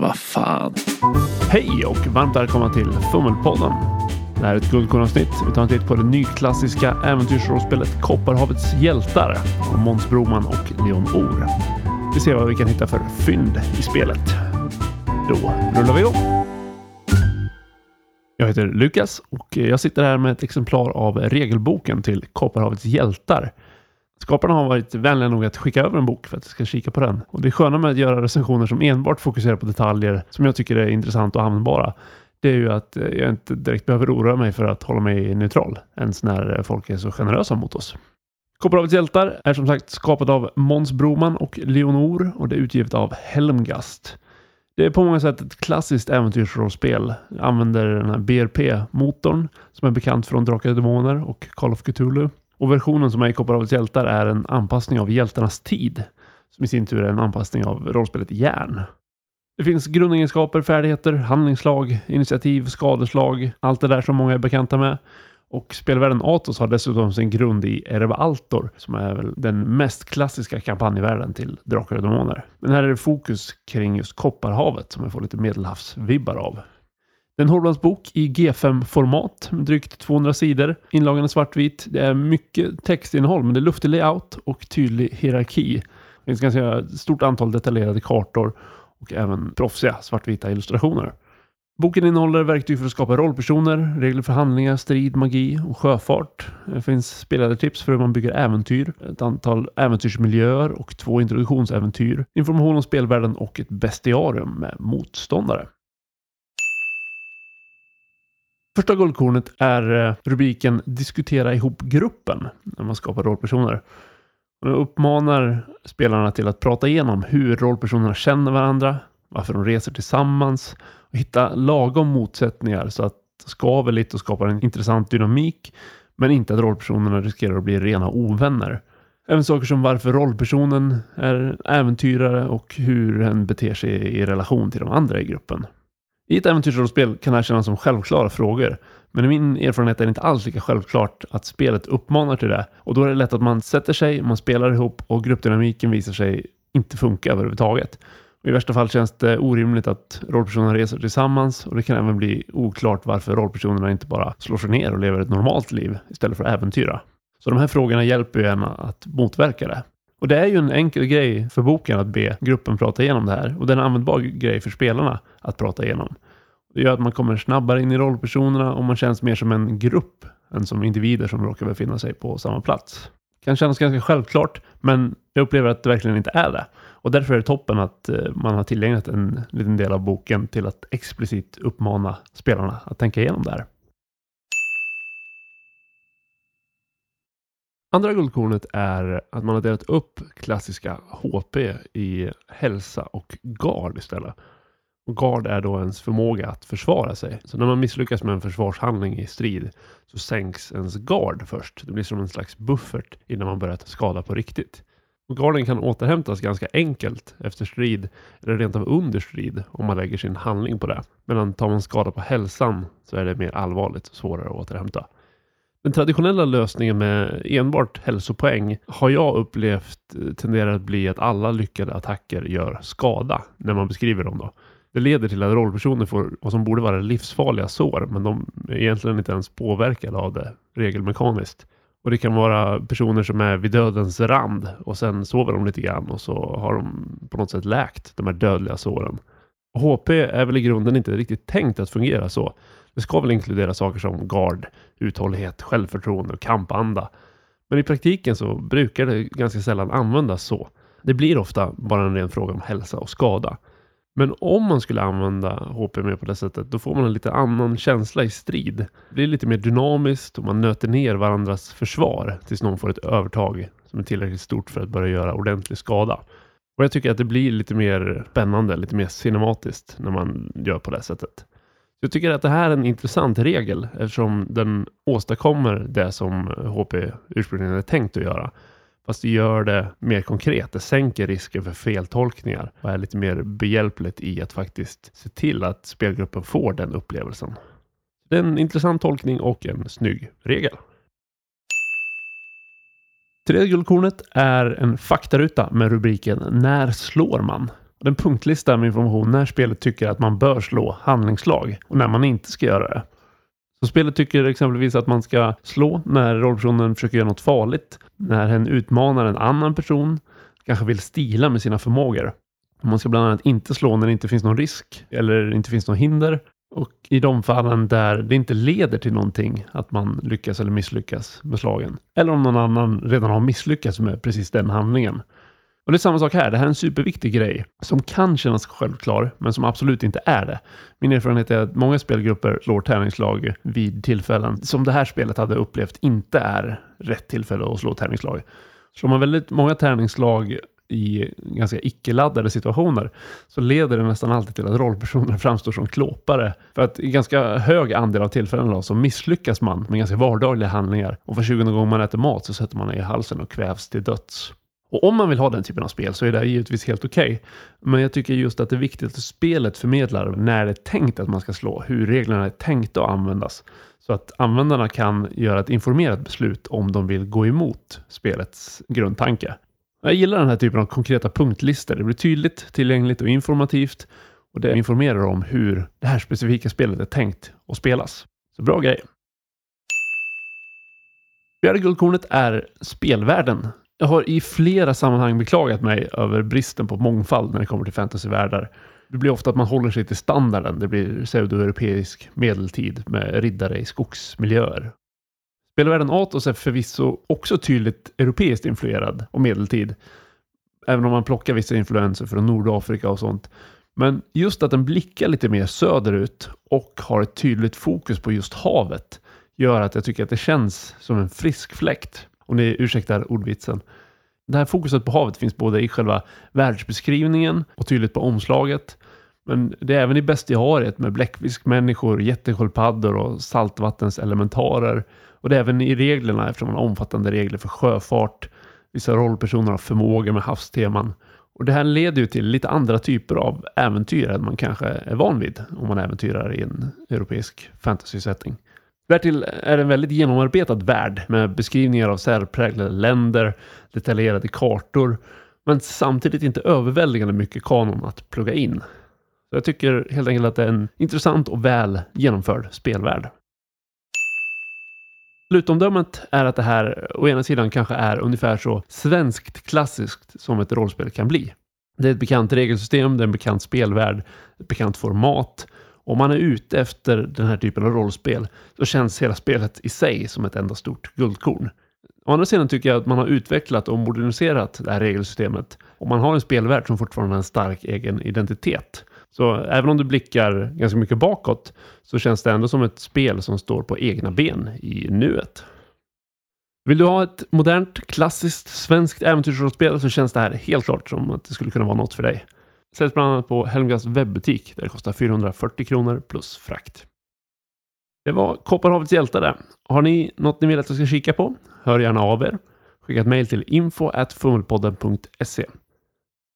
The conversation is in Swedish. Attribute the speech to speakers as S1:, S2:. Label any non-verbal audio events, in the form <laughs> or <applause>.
S1: Vad fan.
S2: Hej och varmt välkomna till Fummelpodden. Det här är ett guldkornavsnitt. Vi tar en titt på det nyklassiska äventyrsrollspelet Kopparhavets hjältar av Måns Broman och Leon Or. Vi ser vad vi kan hitta för fynd i spelet. Då rullar vi igång. Jag heter Lukas och jag sitter här med ett exemplar av regelboken till Kopparhavets hjältar. Skaparna har varit vänliga nog att skicka över en bok för att jag ska kika på den. Och det sköna med att göra recensioner som enbart fokuserar på detaljer som jag tycker är intressanta och användbara. Det är ju att eh, jag inte direkt behöver oroa mig för att hålla mig neutral. Ens när eh, folk är så generösa mot oss. Kopparhavets hjältar är som sagt skapat av Måns Broman och Leonor och det är utgivet av Helmgast. Det är på många sätt ett klassiskt äventyrsrollspel. Använder den här BRP-motorn som är bekant från Drakar och Demoner och Call of Cthulhu. Och versionen som är i Kopparhavets hjältar är en anpassning av hjältarnas tid. Som i sin tur är en anpassning av rollspelet Järn. Det finns grundegenskaper, färdigheter, handlingslag, initiativ, skadeslag, allt det där som många är bekanta med. Och spelvärlden Atos har dessutom sin grund i Ereba Altor, som är väl den mest klassiska kampanjvärlden till Drakar och Demoner. Men här är det fokus kring just Kopparhavet som jag får lite medelhavsvibbar av. Det är en hårdbandsbok i G5-format med drygt 200 sidor. Inlagan är svartvit. Det är mycket textinnehåll, men det är luftig layout och tydlig hierarki. Det finns ganska stort antal detaljerade kartor och även proffsiga svartvita illustrationer. Boken innehåller verktyg för att skapa rollpersoner, regler för handlingar, strid, magi och sjöfart. Det finns spelade tips för hur man bygger äventyr, ett antal äventyrsmiljöer och två introduktionsäventyr, information om spelvärlden och ett bestiarium med motståndare. Första guldkornet är eh, rubriken Diskutera ihop gruppen när man skapar rollpersoner. Och uppmanar spelarna till att prata igenom hur rollpersonerna känner varandra, varför de reser tillsammans och hitta lagom motsättningar så att det skaver lite och skapar en intressant dynamik men inte att rollpersonerna riskerar att bli rena ovänner. Även saker som varför rollpersonen är äventyrare och hur den beter sig i relation till de andra i gruppen. I ett äventyrsrollspel kan det här kännas som självklara frågor. Men i min erfarenhet är det inte alls lika självklart att spelet uppmanar till det. Och då är det lätt att man sätter sig, man spelar ihop och gruppdynamiken visar sig inte funka överhuvudtaget. Och I värsta fall känns det orimligt att rollpersonerna reser tillsammans och det kan även bli oklart varför rollpersonerna inte bara slår sig ner och lever ett normalt liv istället för att äventyra. Så de här frågorna hjälper ju en att motverka det. Och det är ju en enkel grej för boken att be gruppen prata igenom det här. Och det är en användbar grej för spelarna att prata igenom. Det gör att man kommer snabbare in i rollpersonerna och man känns mer som en grupp än som individer som råkar befinna sig på samma plats. Det kan kännas ganska självklart, men jag upplever att det verkligen inte är det. Och därför är det toppen att eh, man har tillägnat en liten del av boken till att explicit uppmana spelarna att tänka igenom det här. Andra guldkornet är att man har delat upp klassiska HP i hälsa och gard istället. Och gard är då ens förmåga att försvara sig. Så när man misslyckas med en försvarshandling i strid så sänks ens gard först. Det blir som en slags buffert innan man börjar skada på riktigt. Och garden kan återhämtas ganska enkelt efter strid eller rent av under strid om man lägger sin handling på det. Medan tar man skada på hälsan så är det mer allvarligt och svårare att återhämta. Den traditionella lösningen med enbart hälsopoäng har jag upplevt eh, tenderar att bli att alla lyckade attacker gör skada när man beskriver dem. Då. Det leder till att rollpersoner får vad som borde vara livsfarliga sår, men de är egentligen inte ens påverkade av det regelmekaniskt. Och det kan vara personer som är vid dödens rand och sen sover de lite grann och så har de på något sätt läkt de här dödliga såren. HP är väl i grunden inte riktigt tänkt att fungera så. Det ska väl inkludera saker som gard, uthållighet, självförtroende och kampanda. Men i praktiken så brukar det ganska sällan användas så. Det blir ofta bara en ren fråga om hälsa och skada. Men om man skulle använda HP mer på det sättet, då får man en lite annan känsla i strid. Det blir lite mer dynamiskt och man nöter ner varandras försvar tills någon får ett övertag som är tillräckligt stort för att börja göra ordentlig skada. Och jag tycker att det blir lite mer spännande, lite mer cinematiskt när man gör på det sättet. Jag tycker att det här är en intressant regel eftersom den åstadkommer det som HP ursprungligen är tänkt att göra. Fast det gör det mer konkret. Det sänker risken för feltolkningar och är lite mer behjälpligt i att faktiskt se till att spelgruppen får den upplevelsen. Det är en intressant tolkning och en snygg regel. Tredje guldkornet är en faktaruta med rubriken När slår man? Det är en punktlista med information när spelet tycker att man bör slå handlingslag och när man inte ska göra det. Så spelet tycker exempelvis att man ska slå när rollpersonen försöker göra något farligt, när hen utmanar en annan person, kanske vill stila med sina förmågor. Man ska bland annat inte slå när det inte finns någon risk eller inte finns något hinder. Och i de fallen där det inte leder till någonting, att man lyckas eller misslyckas med slagen. Eller om någon annan redan har misslyckats med precis den handlingen. Och det är samma sak här. Det här är en superviktig grej som kan kännas självklar, men som absolut inte är det. Min erfarenhet är att många spelgrupper slår tärningslag vid tillfällen som det här spelet hade upplevt inte är rätt tillfälle att slå tärningslag. Slår man väldigt många tärningslag i ganska icke-laddade situationer så leder det nästan alltid till att rollpersoner <laughs> framstår som klåpare. För att i ganska hög andel av tillfällena så misslyckas man med ganska vardagliga handlingar och för 20 gånger man äter mat så sätter man i halsen och kvävs till döds. Och om man vill ha den typen av spel så är det givetvis helt okej. Okay. Men jag tycker just att det är viktigt att spelet förmedlar när det är tänkt att man ska slå, hur reglerna är tänkta att användas. Så att användarna kan göra ett informerat beslut om de vill gå emot spelets grundtanke. Jag gillar den här typen av konkreta punktlistor. Det blir tydligt, tillgängligt och informativt. Och det informerar om hur det här specifika spelet är tänkt att spelas. Så bra grej! Fjärde guldkornet är spelvärlden. Jag har i flera sammanhang beklagat mig över bristen på mångfald när det kommer till fantasyvärldar. Det blir ofta att man håller sig till standarden. Det blir pseudoeuropeisk medeltid med riddare i skogsmiljöer. Spelvärlden Atos är förvisso också tydligt europeiskt influerad och medeltid. Även om man plockar vissa influenser från Nordafrika och sånt. Men just att den blickar lite mer söderut och har ett tydligt fokus på just havet gör att jag tycker att det känns som en frisk fläkt. Om ni ursäktar ordvitsen. Det här fokuset på havet finns både i själva världsbeskrivningen och tydligt på omslaget. Men det är även i bestiariet med bläckfiskmänniskor, jättesköldpaddor och saltvattenselementarer. Och det är även i reglerna eftersom man har omfattande regler för sjöfart. Vissa rollpersoner har förmågor med havsteman. Och det här leder ju till lite andra typer av äventyr än man kanske är van vid om man äventyrar i en europeisk fantasy-setting. Därtill är det en väldigt genomarbetad värld med beskrivningar av särpräglade länder, detaljerade kartor, men samtidigt inte överväldigande mycket kanon att plugga in. Så jag tycker helt enkelt att det är en intressant och väl genomförd spelvärld. Slutomdömet är att det här å ena sidan kanske är ungefär så svenskt klassiskt som ett rollspel kan bli. Det är ett bekant regelsystem, det är en bekant spelvärld, ett bekant format. Om man är ute efter den här typen av rollspel så känns hela spelet i sig som ett enda stort guldkorn. Å andra sidan tycker jag att man har utvecklat och moderniserat det här regelsystemet och man har en spelvärld som fortfarande har en stark egen identitet. Så även om du blickar ganska mycket bakåt så känns det ändå som ett spel som står på egna ben i nuet. Vill du ha ett modernt, klassiskt, svenskt äventyrsrollspel så känns det här helt klart som att det skulle kunna vara något för dig. Säljs bland annat på Helmgas webbutik där det kostar 440 kronor plus frakt. Det var Kopparhavets hjältar det. Har ni något ni vill att jag ska kika på? Hör gärna av er. Skicka ett mejl till info.fummelpodden.se.